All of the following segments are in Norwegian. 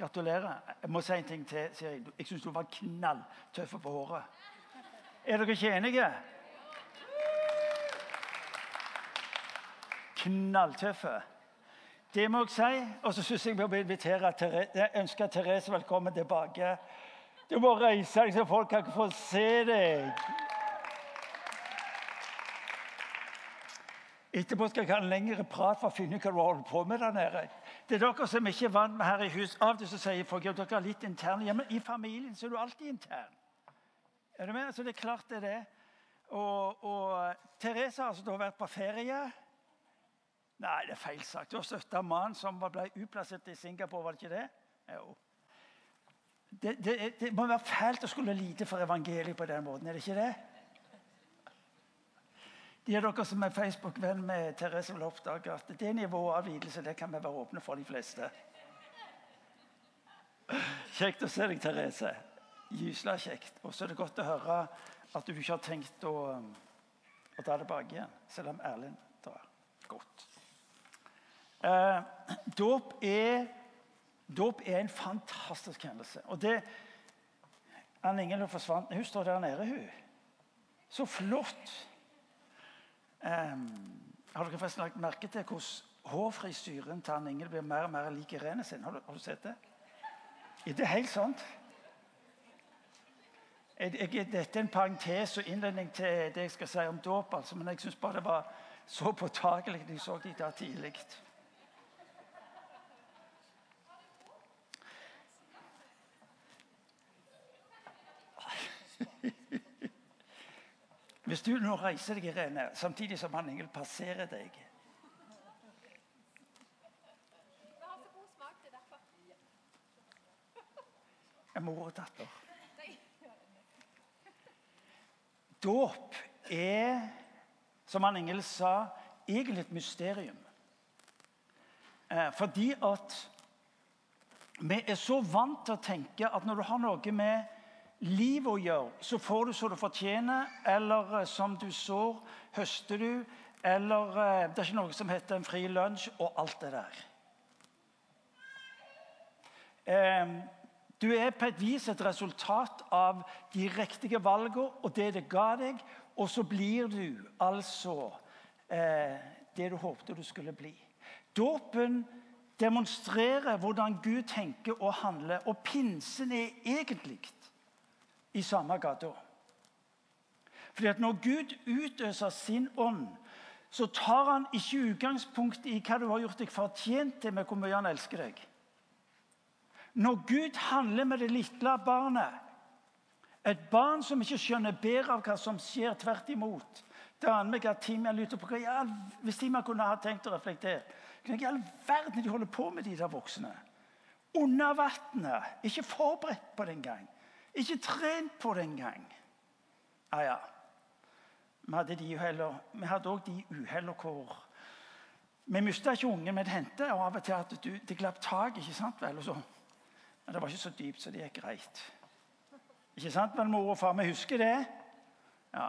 Gratulerer. Jeg må si en ting til. Siri. Jeg syns du var knalltøff på håret. Er dere ikke enige? Knalltøffe. Det må jeg si. Og så syns jeg vi må invitere Therese, ønsker Therese velkommen tilbake. Du må reise deg så folk kan få se deg. Etterpå skal jeg ha en lengre prat for å finne ut hva du holder på med der nede. Det er dere som ikke er vant med her i hus. Av og til sier folk at dere er litt interne. Ja, men I familien så er du alltid intern. Er du med? Altså, det er klart det er det. Og, og Therese har altså vært på ferie. Nei, det er feil sagt. Du har støtta mannen mann som ble utplassert i Singapore, var det ikke det? Jo. Det, det, det må være fælt å skulle lide for evangeliet på den måten, er det ikke det? De av dere som er Facebook-venn med Therese, vil oppdage at det nivået av lidelse det kan vi være åpne for de fleste. Kjekt å se deg, Therese. Gysla kjekt. Og så er det godt å høre at du ikke har tenkt å, å dra tilbake igjen, selv om Erlend drar. Godt. Eh, dåp er, dåp er en fantastisk hendelse. Og det Anne Ingelund forsvant. Hun står der nede, hun. Så flott. Um, har dere forresten lagt merke til hvordan hårfrisyren til Ingel blir mer og mer lik Irene sin? Har du, har du sett det? Er det helt sant? Jeg, jeg, dette er en parentes og innledning til det jeg skal si om dåp. Altså, men jeg syns bare det var så påtakelig da jeg så de der tidlig. Hvis du nå reiser deg, Irene, samtidig som han Ingel passerer deg Er mor og datter. Dåp er, som han Ingel sa, egentlig et mysterium. Eh, fordi at vi er så vant til å tenke at når du har noe med livet å gjøre, så får du så du fortjener, eller eh, som du sår, høster du. Eller eh, det er ikke noe som heter en fri lunsj, og alt det der. Eh, du er på et vis et resultat av de riktige valgene og det det ga deg, og så blir du altså det du håpte du skulle bli. Dåpen demonstrerer hvordan Gud tenker og handler, og pinsen er egentlig i samme gata. Fordi at Når Gud utøser sin ånd, så tar han ikke utgangspunkt i hva du har gjort deg fortjent til med hvor mye han elsker deg. Når Gud handler med det lille barnet, et barn som ikke skjønner bedre av hva som skjer, tvert imot det aner meg at Timian lytter på hva, Hvis Timian kunne ha tenkt å reflektere Hva i all verden de holder på med, de der voksne? Under vannet. Ikke forberedt på det engang. Ikke trent på det engang. Ja, ja. Vi hadde de. Vi hadde òg de uheller hvor Vi mista ikke ungen, men det hendte av og til at du, det glapp tak. ikke sant vel? Så, men det var ikke så dypt, så det gikk greit. Ikke sant, men mor og far? Vi husker det. Ja.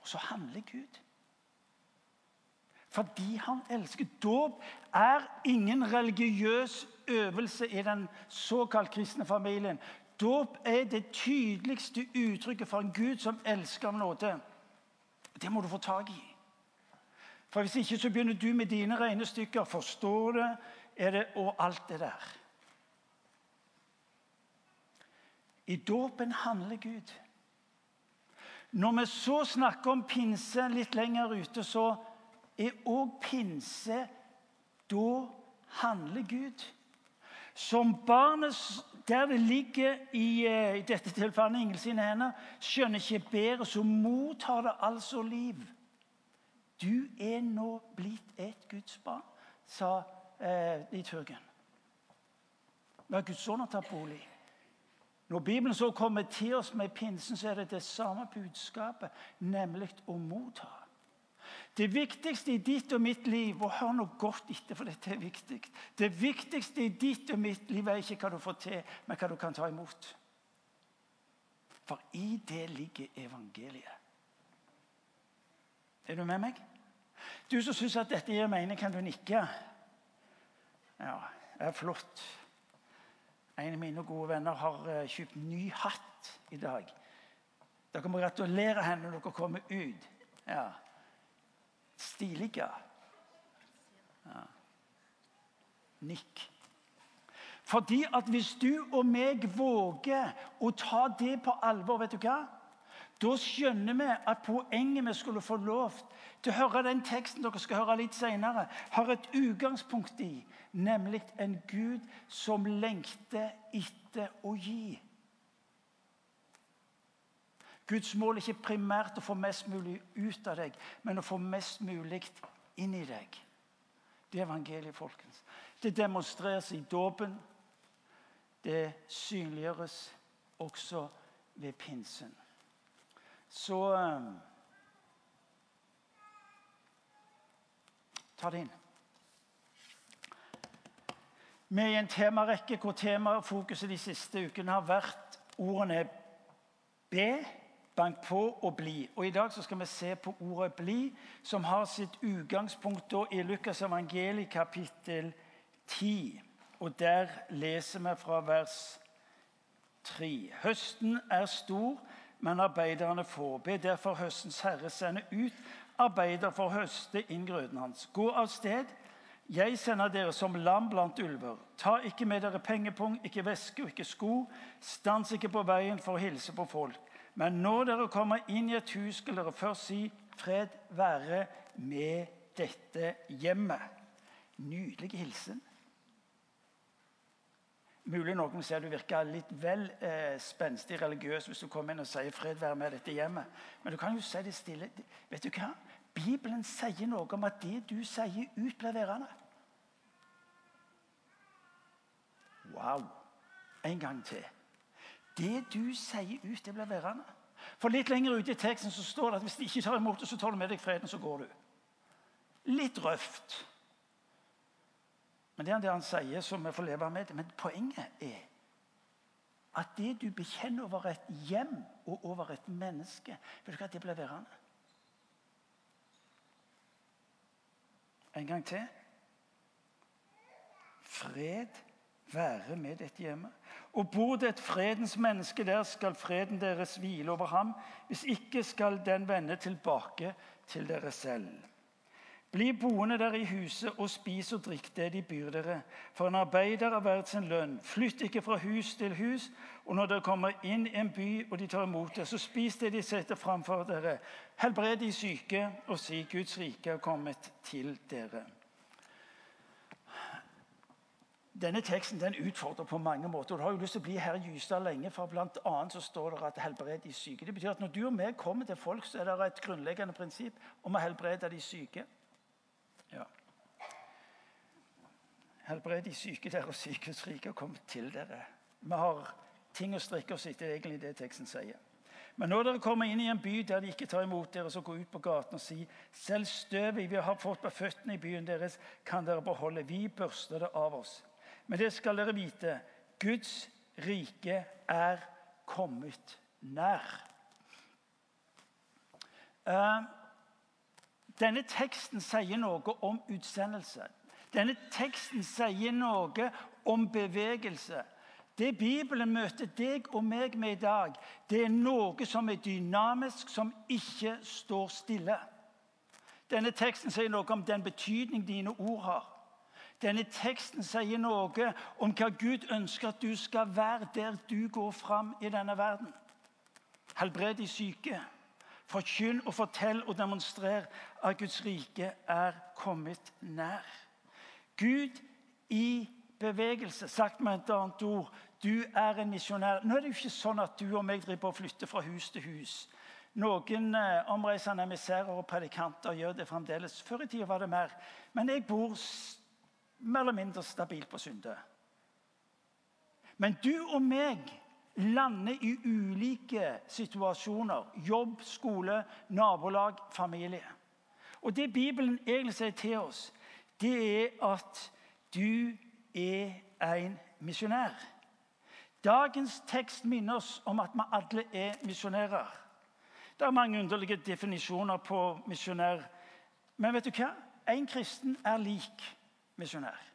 Og så handler Gud. Fordi han elsker. Dåp er ingen religiøs øvelse i den såkalt kristne familien. Dåp er det tydeligste uttrykket for en Gud som elsker av nåde. Det må du få tak i. For Hvis ikke så begynner du med dine regnestykker. Forstår det, er det og alt det der. I dåpen handler Gud. Når vi så snakker om pinse litt lenger ute, så er òg pinse Da handler Gud. Som barnet der det ligger i, eh, i dette tilfellet Ingel sine hender, skjønner ikke bedre, så mottar det altså liv. Du er nå blitt et Guds barn, sa eh, liturgen. Hva Guds ånd har tatt bolig. Når Bibelen så kommer til oss med pinsen, så er det det samme budskapet, nemlig å motta. Det viktigste i ditt og mitt liv og hør nå godt etter, for dette er viktig Det viktigste i ditt og mitt liv er ikke hva du får til, men hva du kan ta imot. For i det ligger evangeliet. Er du med meg? Du som syns at dette gir mening, kan du nikke. Ja, det er flott. En av mine gode venner har eh, kjøpt ny hatt i dag. Dere må gratulere henne når dere kommer ut. Ja. Stilige. Ja. Nikk. Fordi at hvis du og meg våger å ta det på alvor, vet du hva? Da skjønner vi at poenget vi skulle få lov til å høre den teksten dere skal høre litt senere, har et utgangspunkt i, nemlig en Gud som lengter etter å gi. Guds mål er ikke primært å få mest mulig ut av deg, men å få mest mulig inn i deg. Det er evangeliet, folkens. Det demonstreres i dåpen. Det synliggjøres også ved pinsen. Så um, Ta det inn. Vi er i en temarekke hvor temafokuset de siste ukene har vært ordene be, bank på og bli. Og I dag skal vi se på ordet 'bli', som har sitt utgangspunkt i Lukas evangeli kapittel 10. Og Der leser vi fra vers 3. Høsten er stor, men arbeiderne få. Be derfor høstens herre sende ut arbeider for å høste inn grøden hans. Gå av sted. Jeg sender dere som lam blant ulver. Ta ikke med dere pengepung, ikke veske og ikke sko. Stans ikke på veien for å hilse på folk. Men når dere kommer inn i et hus, skal dere først si 'Fred være med dette hjemmet'. Nydelig hilsen. Mulig noen ser du virker litt vel eh, spenstig religiøs hvis du kommer inn og sier 'fred være med dette hjemmet'. Men du kan jo si det stille. Vet du hva? Bibelen sier noe om at det du sier ut, blir værende. Wow. En gang til. Det du sier ut, det blir værende. For Litt lenger ute i teksten så står det at hvis de ikke tar imot det, så tar du med deg freden, så går du. Litt røft. Men det er det han sier, som vi får leve med. Men poenget er at det du bekjenner over et hjem og over et menneske, vet du hva det blir værende? En gang til. Fred være med dette hjemmet. Og bor det et fredens menneske der, skal freden deres hvile over ham. Hvis ikke skal den vende tilbake til dere selv. Bli boende der i huset og spis og drikk det de byr dere. For en arbeider er verdt sin lønn. Flytt ikke fra hus til hus. Og når dere kommer inn i en by og de tar imot dere, så spis det de setter framfor dere. Helbred de syke og si Guds rike er kommet til dere. Denne teksten den utfordrer på mange måter. Du har jo lyst til å bli her i Gystad lenge, for annet så står det at 'helbred de syke'. Det betyr at Når du og vi kommer til folk, så er det et grunnleggende prinsipp om å helbrede de syke. Ja. Helbred de syke der og sykehusrike, og kom til dere. Vi har ting å strikke oss etter, egentlig det teksten sier. Men når dere kommer inn i en by der de ikke tar imot dere, så gå ut på gaten og si selv støvet vi har fått på føttene i byen deres, kan dere beholde. Vi børster det av oss. Men det skal dere vite. Guds rike er kommet nær. Uh, denne teksten sier noe om utsendelse. Denne teksten sier noe om bevegelse. Det Bibelen møter deg og meg med i dag, det er noe som er dynamisk, som ikke står stille. Denne teksten sier noe om den betydning dine ord har. Denne teksten sier noe om hva Gud ønsker at du skal være der du går fram i denne verden. Helbred de syke. Forkynn og fortell og demonstrer at Guds rike er kommet nær. Gud i bevegelse. Sagt med et annet ord du er en misjonær. Nå er det jo ikke sånn at du og meg driver og flytter fra hus til hus. Noen eh, omreisende emissærer og predikanter gjør det fremdeles. Før i tida var det mer. Men jeg bor mer eller mindre stabilt på synde. Men du og meg lander i ulike situasjoner. Jobb, skole, nabolag, familie. Og Det Bibelen egentlig sier til oss, det er at du er en misjonær. Dagens tekst minner oss om at vi alle er misjonærer. Det er mange underlige definisjoner på misjonær. Men vet du hva? En kristen er lik misjonær.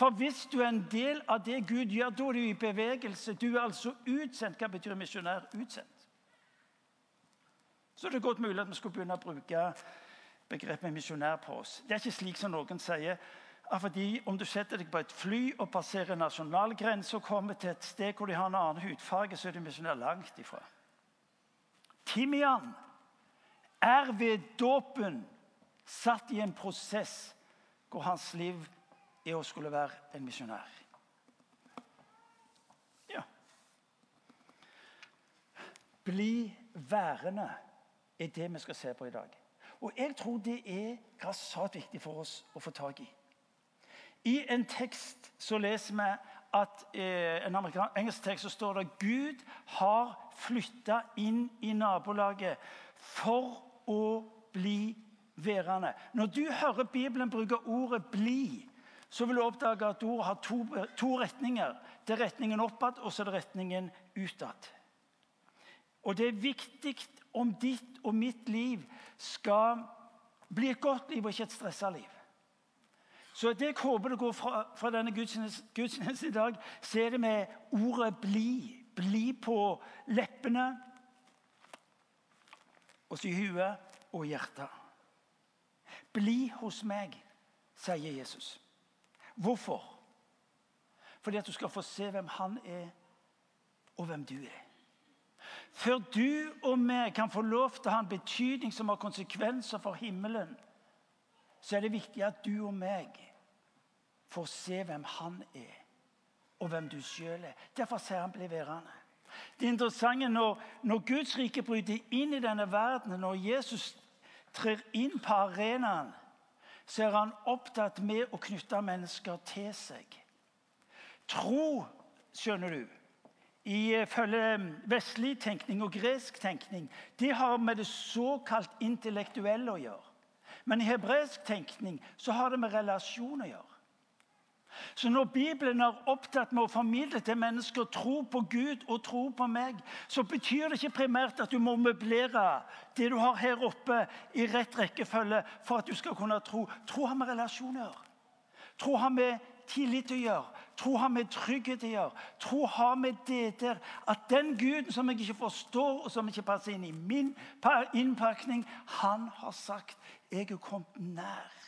For hvis du er en del av det Gud gjør, da er du i bevegelse. Du er altså utsendt. Hva betyr misjonær? Utsendt. Så det er godt mulig at vi skulle begynne å bruke begrepet misjonær på oss. Det er ikke slik som noen sier. Fordi Om du setter deg på et fly og passerer nasjonalgrense og kommer til et sted hvor de har en annen hudfarge, så er du misjonær langt ifra. Timian er ved dåpen satt i en prosess hvor hans liv er å skulle være en misjonær. Ja. Bli værende er det vi skal se på i dag. Og jeg tror det er grassat viktig for oss å få tak i. I en tekst så leser vi at eh, en engelsk tekst så står det Gud har flytta inn i nabolaget for å bli værende. Når du hører Bibelen bruke ordet 'bli', så vil du oppdage at ordet har to, to retninger. Det er retningen oppad, og så er det retningen utad. Og det er viktig om ditt og mitt liv skal bli et godt liv og ikke et stressa liv. Så det jeg håper det går fra, fra denne gudstjenesten i dag, så er det med ordet 'bli'. Bli på leppene, og så i huet og hjertet. Bli hos meg, sier Jesus. Hvorfor? Fordi at du skal få se hvem han er, og hvem du er. Før du og vi kan få lov til å ha en betydning som har konsekvenser for himmelen, så er det viktig at du og meg får se hvem han er, og hvem du sjøl er. Derfor sier han 'bli værende'. Det interessante når, når Guds rike bryter inn i denne verden, når Jesus trer inn på arenaen, så er han opptatt med å knytte mennesker til seg. Tro, skjønner du, ifølge vestlig tenkning og gresk tenkning, det har med det såkalt intellektuelle å gjøre. Men i hebraisk tenkning så har det med relasjon å gjøre. Så når Bibelen er opptatt med å formidle til mennesker tro på Gud og tro på meg, så betyr det ikke primært at du må møblere det du har her oppe, i rett rekkefølge for at du skal kunne tro. Tro har med relasjoner. Tro har med tillit å gjøre. Tro har med trygghet å gjøre. Tro har med det der at den Guden som jeg ikke forstår, og som ikke passer inn i min innpakning, han har sagt 'Jeg er kommet nær'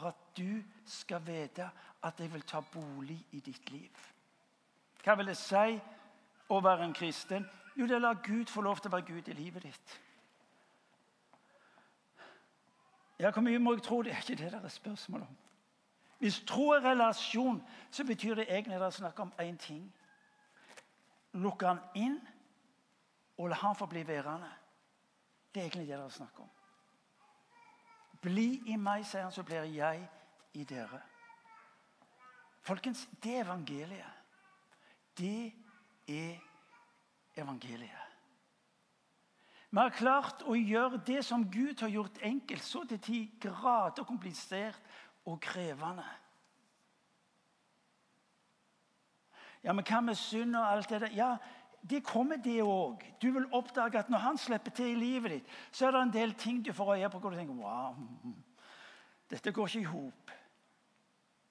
for at du skal vite at jeg vil ta bolig i ditt liv. Hva vil det si å være en kristen? Jo, det er å la Gud få lov til å være Gud i livet ditt. Ja, Hvor mye må jeg tro? Det er ikke det det er spørsmål om. Hvis tro er relasjon, så betyr det egentlig det er snakk om én ting. Lukke han inn og la han få bli værende. Det er egentlig det det er snakk om. Bli i meg, sier han, så blir jeg i dere. Folkens, det er evangeliet. Det er evangeliet. Vi har klart å gjøre det som Gud har gjort enkelt, så til ti grader komplisert og krevende. Ja, men hva med synd og alt det der? Ja, det kommer, det òg. Du vil oppdage at når han slipper til i livet ditt, så er det en del ting du får øye på hvor du tenker wow, dette går ikke i hop.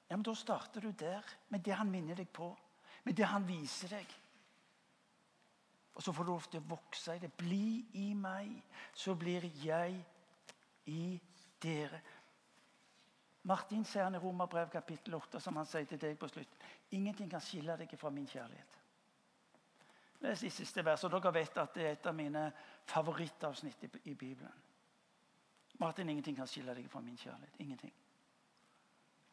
Ja, men Da starter du der, med det han minner deg på, med det han viser deg. Og så får du å vokse i det. Bli i meg, så blir jeg i dere. Martin sier han i Romerbrev kapittel 8, som han sier til deg på slutten. Ingenting kan skille deg fra min kjærlighet. Les de siste versene. Dere vet at det er et av mine favorittavsnitt i Bibelen. Martin, ingenting kan skille deg fra min kjærlighet. Ingenting.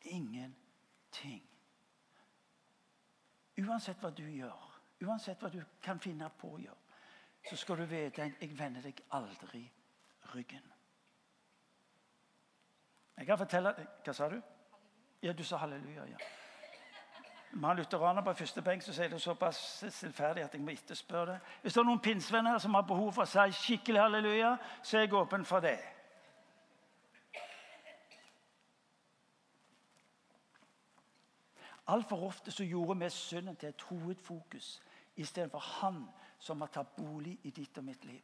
Ingenting. Uansett hva du gjør, uansett hva du kan finne på å gjøre, så skal du vite at jeg vender deg aldri ryggen. Jeg kan fortelle Hva sa du? Ja, du sa halleluja. ja. Vi har lutheraner på første benk, så sier det såpass stillferdig at jeg må etterspørre det. Hvis det er noen pinsevenner som har behov for å si skikkelig halleluja, så er jeg åpen for det. Altfor ofte så gjorde vi synden til et hovedfokus istedenfor Han som har tatt bolig i ditt og mitt liv.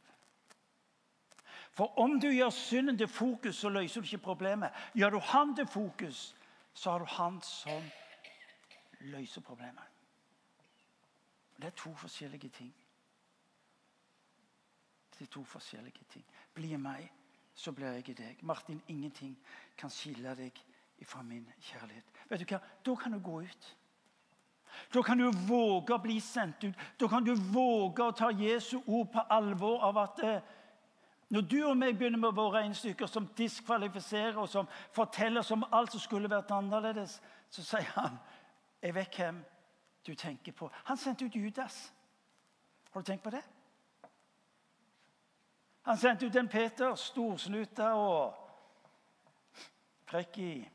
For om du gjør synden til fokus, så løser du ikke problemet. Gjør du Han til fokus, så har du Han som løse problemet. Det er to forskjellige ting. Det er to forskjellige ting. Bli meg, så blir jeg i deg. Martin, ingenting kan skille deg fra min kjærlighet. Vet du hva? Da kan du gå ut. Da kan du våge å bli sendt ut. Da kan du våge å ta Jesu ord på alvor av at eh, når du og meg begynner med våre regnestykker som diskvalifiserer og som forteller som alt som skulle vært annerledes, så sier han jeg vet hvem du tenker på. Han sendte ut Judas. Har du tenkt på det? Han sendte ut en Peter, storsnuta og frekk i.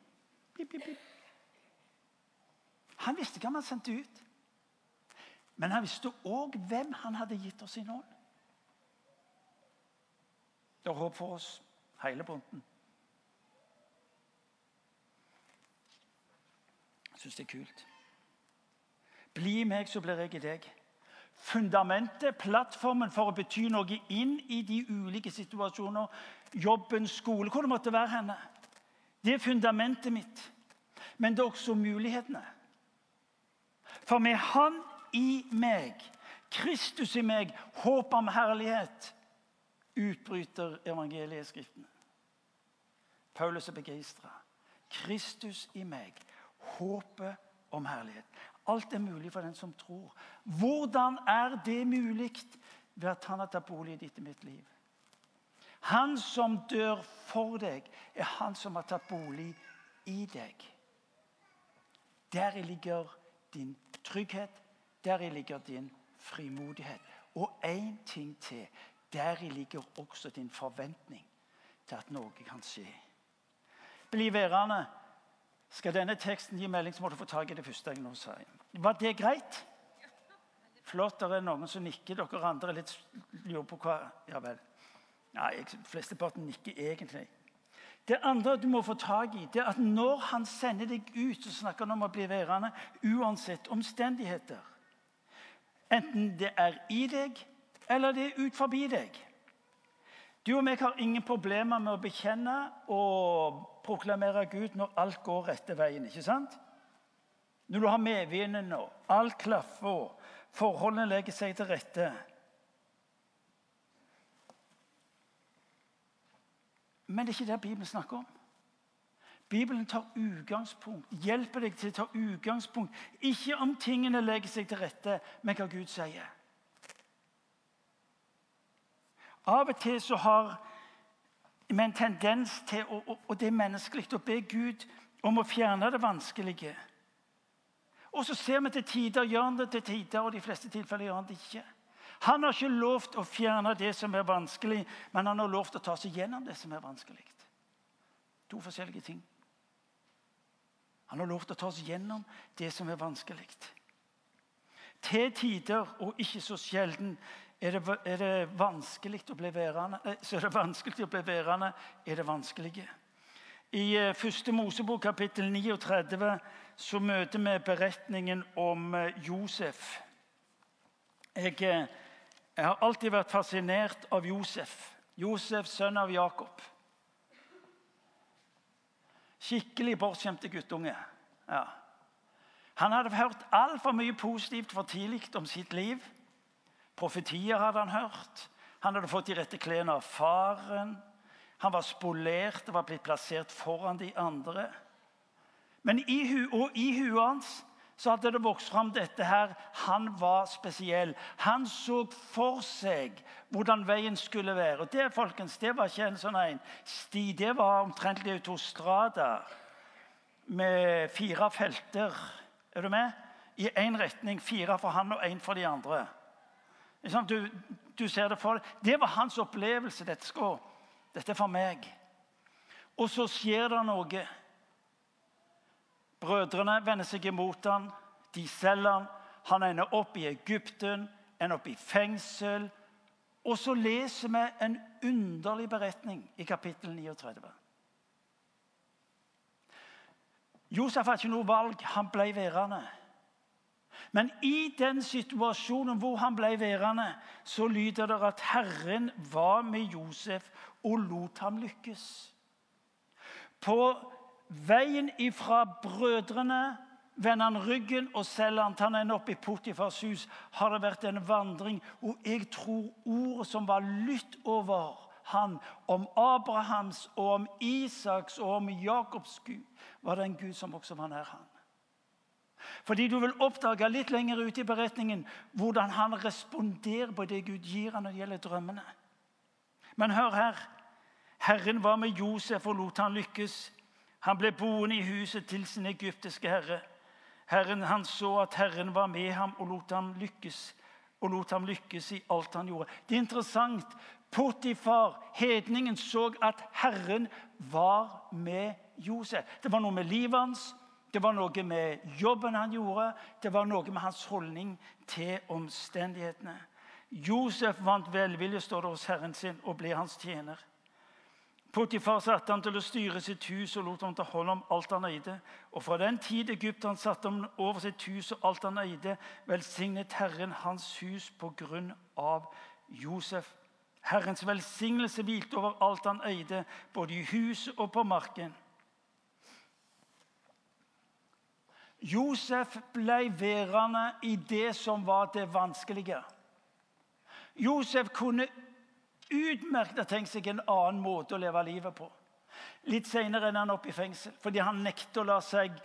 Han visste hvem han sendte ut. Men han visste òg hvem han hadde gitt oss i nåden. Det er håp for oss, hele bunten. Jeg syns det er kult. Bli i meg, så blir jeg i deg. Fundamentet, plattformen for å bety noe inn i de ulike situasjoner, jobben, skole, hvor det måtte være henne. Det er fundamentet mitt. Men det er også mulighetene. For med Han i meg, Kristus i meg, håp om herlighet, utbryter evangeliet skriftene. Paulus er begeistra. Kristus i meg, håpet om herlighet. Alt er mulig for den som tror. Hvordan er det mulig? Ved at han har tatt bolig i ditt og mitt liv. Han som dør for deg, er han som har tatt bolig i deg. Deri ligger din trygghet, deri ligger din frimodighet. Og én ting til. Deri ligger også din forventning til at noe kan skje. Bli værende. Skal denne teksten gi melding, så må du få tak i det første jeg nå sier. Var det greit? Flott. Det er noen som nikker. Dere andre er litt lurer på hva Ja vel. Nei, Flesteparten nikker egentlig. Det andre du må få tak i, det er at når han sender deg ut, så snakker han om å bli værende uansett omstendigheter. Enten det er i deg, eller det er ut forbi deg. Du og meg har ingen problemer med å bekjenne og proklamere Gud når alt går rette veien. ikke sant? Når du har medvinden nå, alt klaffer forholdene legger seg til rette. Men det er ikke det Bibelen snakker om. Bibelen tar utgangspunkt, hjelper deg til å ta utgangspunkt ikke om tingene legger seg til rette, men hva Gud sier. Av og til så har vi en tendens til, og det er menneskelig, å be Gud om å fjerne det vanskelige. Og så ser vi til tider gjør han det til tider, og de fleste tilfeller gjør han det ikke. Han har ikke lovt å fjerne det som er vanskelig, men han har lovt å ta seg gjennom det som er vanskelig. To forskjellige ting. Han har lovt å ta oss gjennom det som er vanskelig. Til tider, og ikke så sjelden, er det, er det vanskelig å bli værende. Eh, så er det vanskelig å det vanskelige. I eh, første Mosebok, kapittel 39, så møter vi beretningen om eh, Josef. Jeg, jeg har alltid vært fascinert av Josef. Josef, sønn av Jakob. Skikkelig bortskjemte guttunge. Ja. Han hadde hørt altfor mye positivt for tidlig om sitt liv. Profetier hadde han hørt. Han hadde fått de rette klærne av faren. Han var spolert og var blitt plassert foran de andre. Men i, hu og i huet hans så hadde det vokst fram dette her. Han var spesiell. Han så for seg hvordan veien skulle være. Og Det folkens, det var ikke en sånn en sti. Det var omtrent autostrada med fire felter. Er du med? I én retning. Fire for han og én for de andre. Du, du, ser det for deg. Det var hans opplevelse. Dette, skal, dette er for meg. Og så skjer det noe. Brødrene vender seg imot han, De selger han. Han ender opp i Egypten, ender opp i fengsel. Og så leser vi en underlig beretning i kapittel 39. Josef hadde ikke noe valg. Han ble værende. Men i den situasjonen hvor han ble værende, så lyder det at Herren var med Josef og lot ham lykkes. På veien ifra brødrene vender han ryggen og selger han, han ender opp i Potifars hus, har det vært en vandring. Og jeg tror ordet som var lytt over han, om Abrahams og om Isaks og om Jakobs Gud, var den Gud som også var nær han. Fordi du vil oppdage litt lenger ute i beretningen hvordan han responderer på det Gud gir han når det gjelder drømmene. Men hør her. Herren var med Josef og lot han lykkes. Han ble boende i huset til sin egyptiske herre. Herren, Han så at Herren var med ham og lot ham lykkes og lot ham lykkes i alt han gjorde. Det er interessant. Potifar, hedningen, så at Herren var med Josef. Det var noe med livet hans, det var noe med jobben han gjorde, det var noe med hans holdning til omstendighetene. Josef vant velvilje står det hos Herren sin, og ble hans tjener. Potifar satte han til å styre sitt hus og lot ham ta hånd om alt han eide. Og fra den tid Egypten satte ham over sitt hus og alt han eide, velsignet Herren hans hus på grunn av Josef. Herrens velsignelse hvilte over alt han eide, både i huset og på marken. Josef ble værende i det som var det vanskelige. Josef kunne utmerket tenkt seg en annen måte å leve livet på. Litt senere ender han oppe i fengsel fordi han nekter å la seg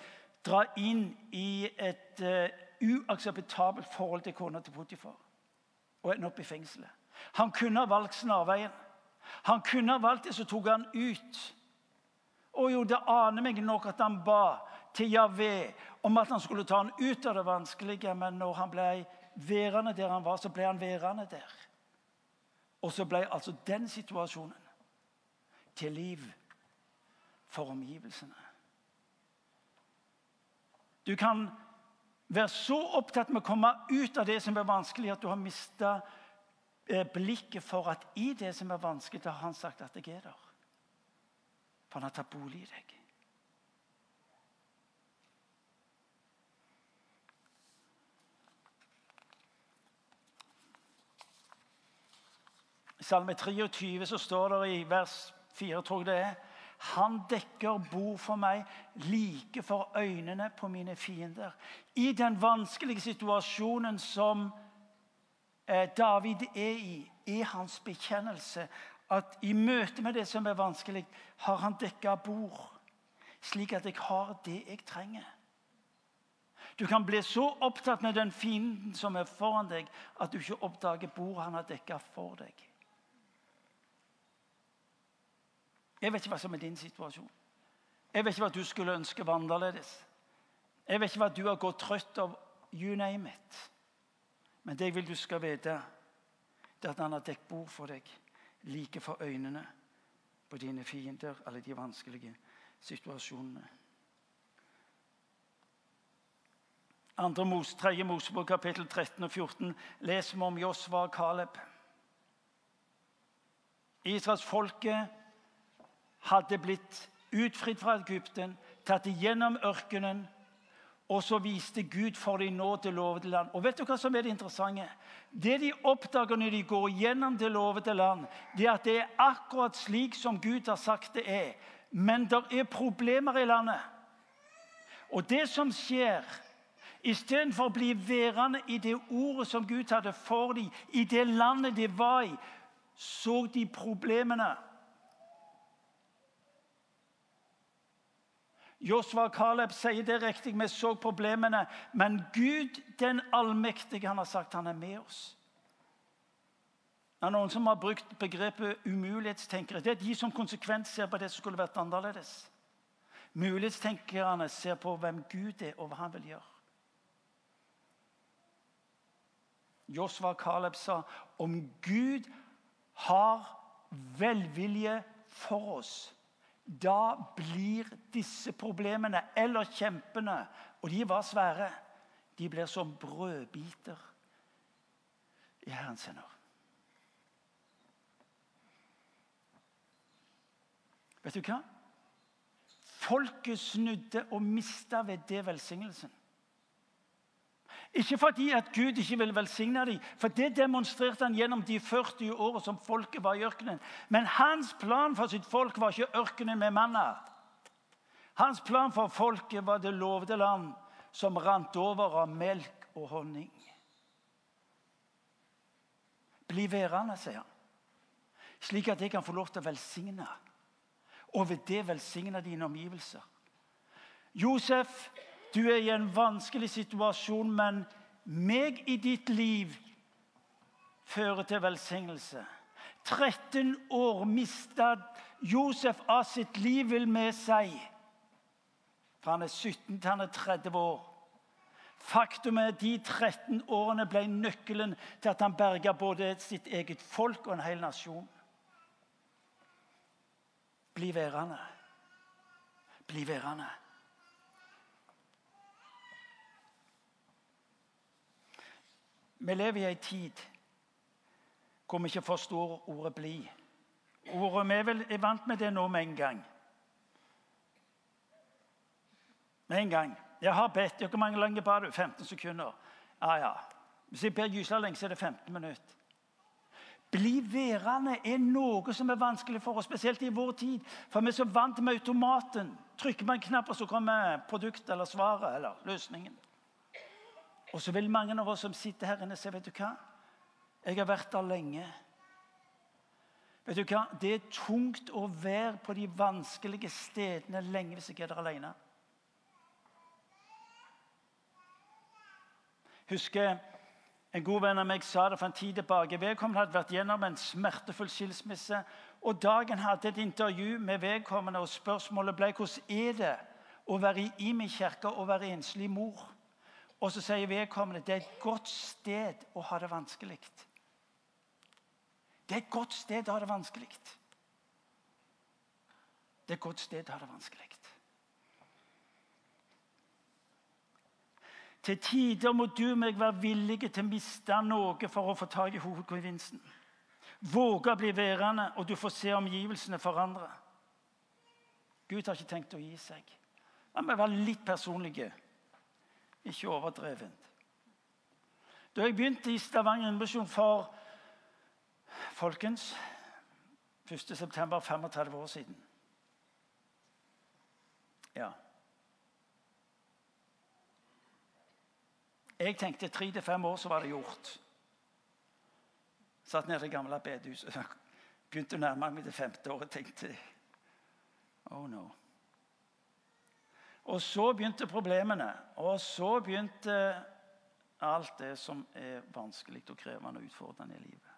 dra inn i et uh, uakseptabelt forhold til kona til Potifar. Og ender opp i fengselet. Han kunne ha valgt snarveien. Han kunne ha valgt det, så tok han ut. Og jo, det aner meg nok at han ba til Javé om at han skulle ta han ut av det vanskelige, men når han ble værende der han var, så ble han værende der. Og så ble altså den situasjonen til liv for omgivelsene. Du kan være så opptatt med å komme ut av det som er vanskelig, at du har mista eh, blikket for at i det som er vanskelig, har han sagt at jeg er der. For han har tatt bolig i deg. Salme 23 så står det i vers 4, tror jeg det er Han dekker bord for meg like for øynene på mine fiender. I den vanskelige situasjonen som eh, David er i, er hans bekjennelse at i møte med det som er vanskelig, har han dekka bord, slik at jeg har det jeg trenger. Du kan bli så opptatt med den fienden som er foran deg, at du ikke oppdager bordet han har dekka for deg. Jeg vet ikke hva som er din situasjon. Jeg vet ikke hva du skulle ønske var annerledes. Jeg vet ikke hva du har gått trøtt av. You name it. Men det jeg vil du skal vite, det er at han har dekket bord for deg, like for øynene på dine fiender, alle de vanskelige situasjonene. Andre Mos, tredje Mosebok kapittel 13 og 14 leser vi om Josva og Caleb. Israels folket hadde blitt utfridd fra Egypten, tatt igjennom ørkenen. Og så viste Gud for dem nå det lovede land. Og vet du hva som er Det interessante? Det de oppdager når de går gjennom det lovede land, det er at det er akkurat slik som Gud har sagt det er. Men det er problemer i landet. Og det som skjer Istedenfor å bli værende i det ordet som Gud hadde for dem, i det landet de var i, så de problemene. Josva og Caleb sier det riktig, vi så problemene. Men Gud den allmektige han har sagt han er med oss. Det er noen som har brukt begrepet umulighetstenkere. Det er de som konsekvent ser på det som skulle vært annerledes. Mulighetstenkerne ser på hvem Gud er, og hva han vil gjøre. Josva og Caleb sa om Gud har velvilje for oss da blir disse problemene, eller kjempene, og de var svære, de blir som brødbiter i Herrens hender. Vet du hva? Folket snudde og mista ved det velsignelsen. Ikke fordi at Gud ikke ville velsigne dem, for det demonstrerte han gjennom de 40 årene som folket var i ørkenen. Men hans plan for sitt folk var ikke ørkenen med manna. Hans plan for folket var det lovede land, som rant over av melk og honning. Bli værende, sier han, slik at jeg kan få lov til å velsigne. Og ved det velsigne dine omgivelser. Josef, du er i en vanskelig situasjon, men meg i ditt liv fører til velsignelse. 13 år mista Josef av sitt liv, vil med seg. Fra han er 17 til han er 30 år. Faktum er at de 13 årene ble nøkkelen til at han berga både sitt eget folk og en hel nasjon. Bli værende. Bli værende. Vi lever i ei tid hvor vi ikke forstår ordet 'bli'. Ordet, vi er vel vant med det nå med en gang. Med en gang. Jeg har bedt. Hvor mange lenge ba du? 15 sekunder. Ja, ja. Hvis jeg ber gysla lenge, så er det 15 minutter. Bli værende er noe som er vanskelig for oss, spesielt i vår tid. For vi er så vant med automaten. Trykker man en knapp, og så kommer produktet eller svaret eller løsningen. Og så vil mange av oss som sitter her inne, si vet du hva? Jeg har vært der lenge. Vet du hva? Det er tungt å være på de vanskelige stedene lenge hvis jeg er der alene. husker en god venn av meg sa det for en tid tilbake. Vedkommende hadde vært gjennom en smertefull skilsmisse. og Dagen hadde et intervju med vedkommende, og spørsmålet ble hvordan er det å være i Imi kirke og være enslig mor. Og så sier vedkommende det er et godt sted å ha det vanskelig. Det er et godt sted å ha det vanskelig. Det er et godt sted å ha det vanskelig. Til tider må du meg være villige til å miste noe for å få tak i hovedgevinsten. Våge å bli værende, og du får se omgivelsene forandre. Gud har ikke tenkt å gi seg. La meg være litt personlige, ikke overdrevent. Da jeg begynte i Stavanger Misjon for folkens 1.9. 35 år siden Ja. Jeg tenkte tre til fem år, så var det gjort. Satt nede i det gamle bedehuset. Begynte å nærme meg det femte året. tenkte Oh no. Og så begynte problemene. Og så begynte alt det som er vanskelig og krevende og utfordrende i livet.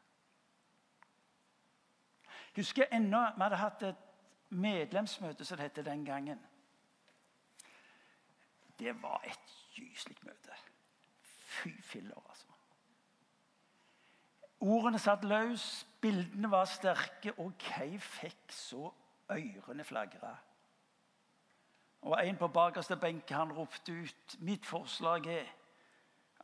Jeg Husker ennå vi hadde hatt et medlemsmøte, som det het den gangen. Det var et gyselig møte. Fy filler, altså. Ordene satt løs, bildene var sterke, og Kei fikk så ørene flagra. Og En på bakerste benk han ropte ut mitt forslag er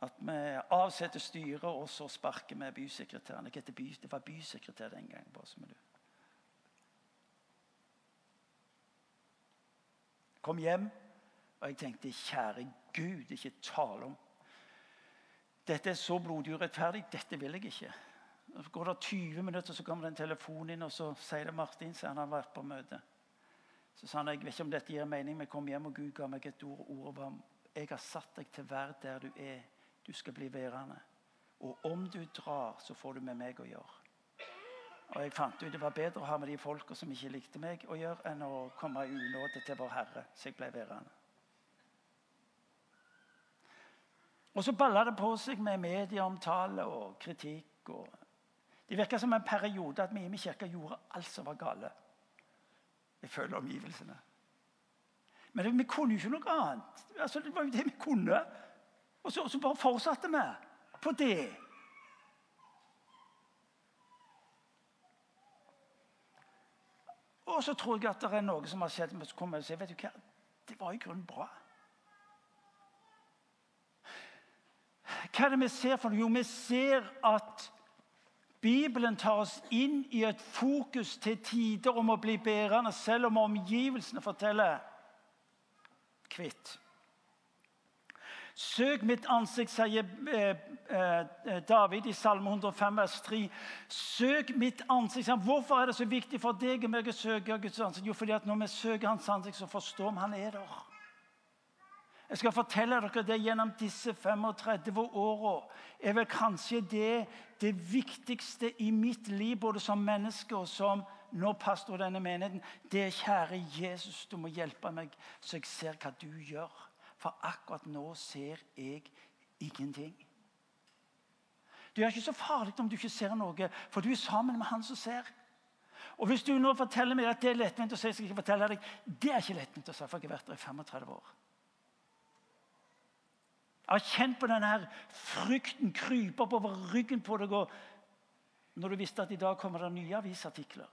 at vi avsetter styret, og så sparker vi bysekretæren. By, det var bysekretær den gangen. bare som du. Kom hjem, og jeg tenkte kjære Gud, ikke tale om dette er så blodig urettferdig. Dette vil jeg ikke. Så går det 20 minutter, så kommer det en telefon inn, og så sier det Martin så han har vært på møte. Så sa han jeg vet ikke om dette gir mening, men kom hjem, og Gud ga meg et ord. Ordet var jeg har satt deg til å der du er. Du skal bli værende. Og om du drar, så får du med meg å gjøre. Og jeg fant ut det var bedre å ha med de folka som ikke likte meg, å gjøre, enn å komme i unåde til Vår Herre. Så jeg ble værende. Og så balla det på seg med medieomtale og kritikk. Og det virka som en periode at vi i min kirke gjorde alt som var gale. Jeg følger omgivelsene. Men vi kunne jo ikke noe annet. Altså, det var jo det vi kunne. Og så, så bare fortsatte vi på det. Og så tror jeg at det er noe som har skjedd. Men Så kommer jeg og sier, vet du hva, Det var i grunnen bra. Hva er det vi ser for noe? Jo, vi ser at Bibelen tar oss inn i et fokus til tider om å bli bærende, selv om omgivelsene forteller kvitt. Søk mitt ansikt, sier eh, eh, David i Salme 105, vers 3. Søk mitt ansikt. Hvorfor er det så viktig for deg og meg å søke Guds ansikt? Jo, fordi at når vi søker Hans ansikt, så forstår vi han er der. Jeg skal fortelle dere det gjennom disse 35 åra. er vel kanskje det det viktigste i mitt liv, både som menneske og som nå pastor denne menigheten. Det er kjære Jesus, du må hjelpe meg så jeg ser hva du gjør. For akkurat nå ser jeg ingenting. Det er ikke så farlig om du ikke ser noe, for du er sammen med han som ser. Og Hvis du nå forteller meg at det er lettvint å si, skal jeg fortelle deg, det er ikke lettvint å si, for jeg har vært der i 35 år. Jeg har kjent på denne her frykten krype oppover ryggen på deg. Når du visste at i dag kommer det nye avisartikler.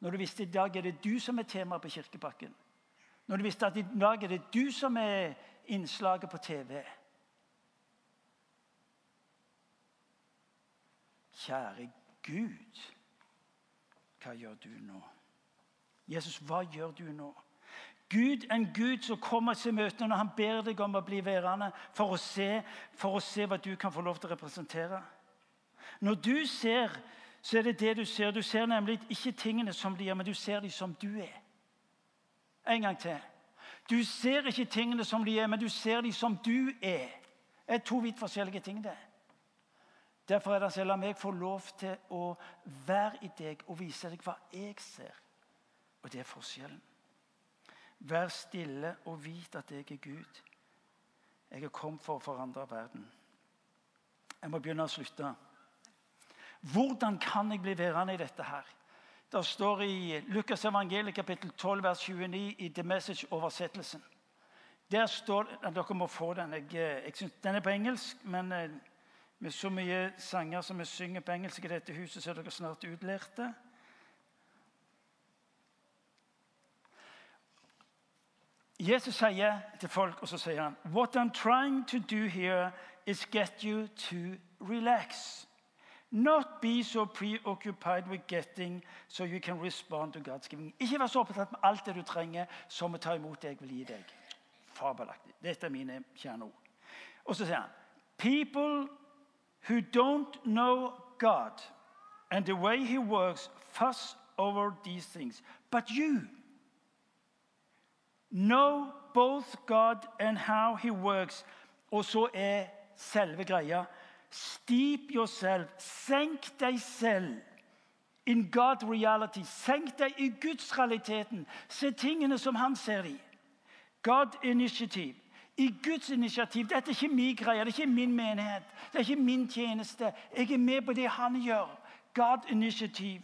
Når du visste at i dag er det du som er tema på Kirkebakken. Når du visste at i dag er det du som er innslaget på TV. Kjære Gud, hva gjør du nå? Jesus, hva gjør du nå? Gud, en Gud som kommer til møtene når han ber deg om å bli værende for å, se, for å se hva du kan få lov til å representere. Når du ser, så er det det du ser. Du ser nemlig ikke tingene som de er, men du ser dem som du er. En gang til. Du ser ikke tingene som de er, men du ser dem som du er. Det er to vidt forskjellige ting. det. Derfor er det så la meg få lov til å være i deg og vise deg hva jeg ser. Og det er forskjellen. Vær stille og vit at jeg er Gud. Jeg er kommet for å forandre verden. Jeg må begynne å slutte. Hvordan kan jeg bli værende i dette her? Det står i Lukas evangeliet kapittel 12 vers 29 i The Message-oversettelsen. Der står Dere må få den. Jeg, jeg synes, den er på engelsk, men eh, med så mye sanger som vi synger på engelsk i dette huset, så er dere snart utlærte. Jesus sier til folk, og så sier han What I'm trying to do here is get you to relax. Not be so preoccupied with getting so you can respond to God's giving. Ikke vær så opptatt med alt det du trenger, som å ta imot det jeg vil gi deg. Fabelaktig. Dette er mine kjerneord. Og så sier han People who don't know God and the way he works, fuss over these things. But you Know both God and how he works. Og så er selve greia Steep yourself. Senk deg selv in God reality. Senk deg i Guds realiteten. Se tingene som han ser de. God initiative. I Guds initiativ. Dette er ikke min greie, det er ikke min menighet, det er ikke min tjeneste. Jeg er med på det han gjør. God initiative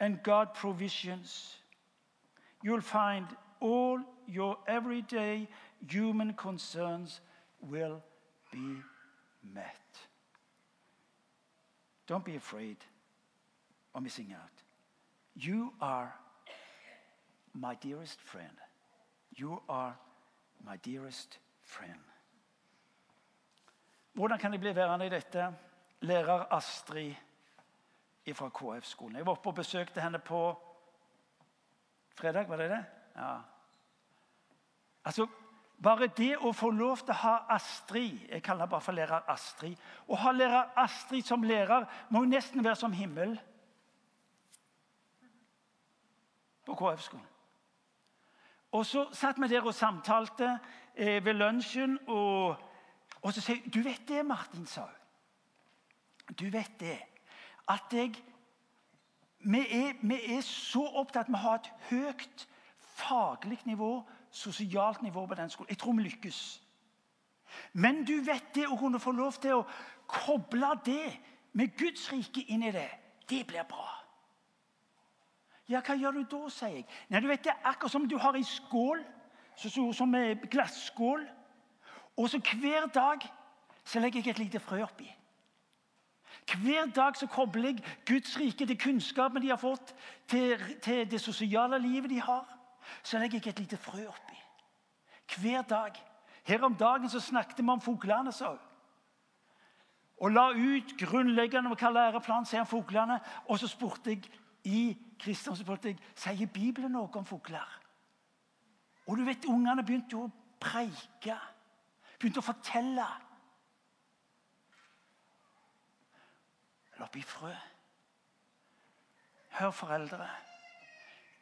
and God provisions. You'll find all your everyday human concerns will be met. Don't be afraid of missing out. You are my dearest friend. You are my dearest friend. Hvordan kan jeg bli værende i dette? Lærer Astrid fra KF-skolen. Jeg var oppe og besøkte henne på fredag. var det det? Ja. Altså, Bare det å få lov til å ha Astrid Jeg kaller henne bare for lærer Astrid. Å ha lærer Astrid som lærer må jo nesten være som himmel på KF-skolen. Og Så satt vi der og samtalte eh, ved lunsjen, og, og så sier Du vet det, Martin, sa hun. Du vet det at jeg vi er, vi er så opptatt med å ha et høyt faglig nivå sosialt nivå på den skolen. Jeg tror vi lykkes. Men du vet det å kunne få lov til å koble det med Guds rike inn i det, det blir bra. Ja, hva gjør du da, sier jeg. Nei, du vet Det er akkurat som du har ei skål, som en glasskål. Og så hver dag så legger jeg et lite frø oppi. Hver dag så kobler jeg Guds rike til kunnskapen de har fått, til, til det sosiale livet de har så legger jeg et lite frø oppi. Hver dag. Her om dagen så snakket vi om fuglene. så. Og la ut grunnleggende hva læreplan sier om fuglene. Og så spurte jeg i Kristian sier Bibelen noe om fugler. Og du vet, Ungene begynte jo å preike, begynte å fortelle. La oppi frø. Hør, foreldre.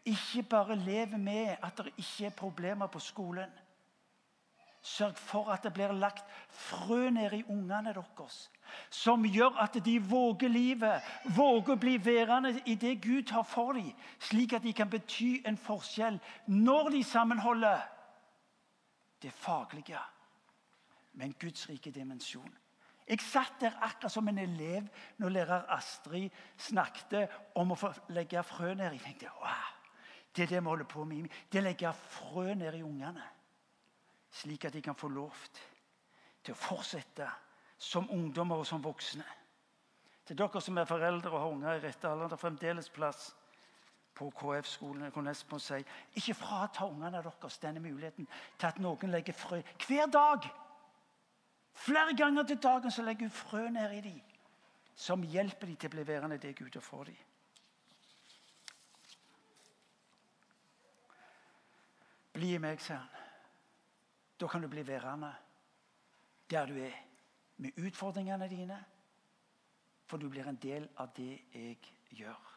Ikke bare leve med at det ikke er problemer på skolen. Sørg for at det blir lagt frø ned i ungene deres. Som gjør at de våger livet, våger å bli værende i det Gud har for dem. Slik at de kan bety en forskjell når de sammenholder det faglige med en Guds rike dimensjon. Jeg satt der akkurat som en elev når lærer Astrid snakket om å få legge frø ned. Jeg tenkte wow, det er det vi holder på med. Det å legge frø ned i ungene. Slik at de kan få lov til å fortsette som ungdommer og som voksne. Til dere som er foreldre og har unger i rette alder, det er fremdeles plass på KF-skolen. Jeg kunne nesten si, Ikke frata ungene deres denne muligheten til at noen legger frø hver dag. Flere ganger til dagen så legger hun frø ned i dem, som hjelper dem til å bli værende det Gud har for dem. Bli i meg, sier han. Da kan du bli værende der du er, med utfordringene dine, for du blir en del av det jeg gjør.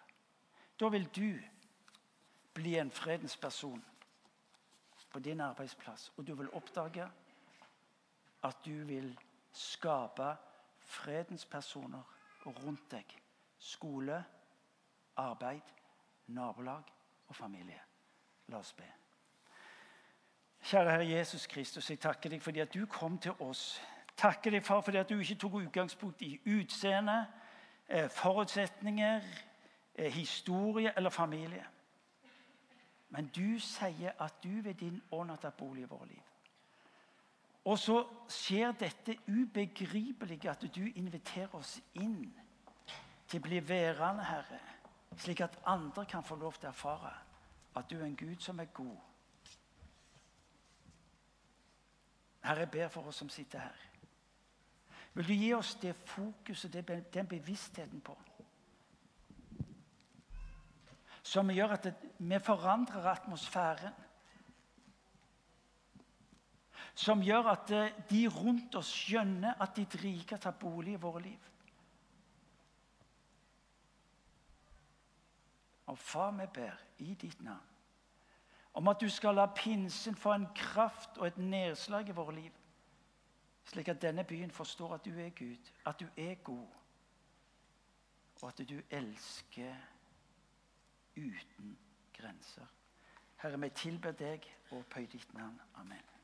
Da vil du bli en fredens person på din arbeidsplass, og du vil oppdage at du vil skape fredens personer rundt deg. Skole, arbeid, nabolag og familie. La oss be. Kjære Herre Jesus Kristus, jeg takker deg fordi at du kom til oss. Takker deg, far, fordi at du ikke tok utgangspunkt i utseende, eh, forutsetninger, eh, historie eller familie. Men du sier at du ved din ånd har tatt bolig i vårt liv. Og så skjer dette ubegripelige at du inviterer oss inn til å bli værende, Herre, slik at andre kan få lov til å erfare at du er en Gud som er god. Herre, jeg ber for oss som sitter her. Vil du gi oss det fokuset, den bevisstheten på? Som gjør at vi forandrer atmosfæren som gjør at eh, de rundt oss skjønner at ditt rike tar bolig i våre liv. Og far, vi ber i ditt navn om at du skal la pinsen få en kraft og et nedslag i våre liv, slik at denne byen forstår at du er Gud, at du er god, og at du elsker uten grenser. Herre, vi tilber deg og pøy ditt navn. Amen.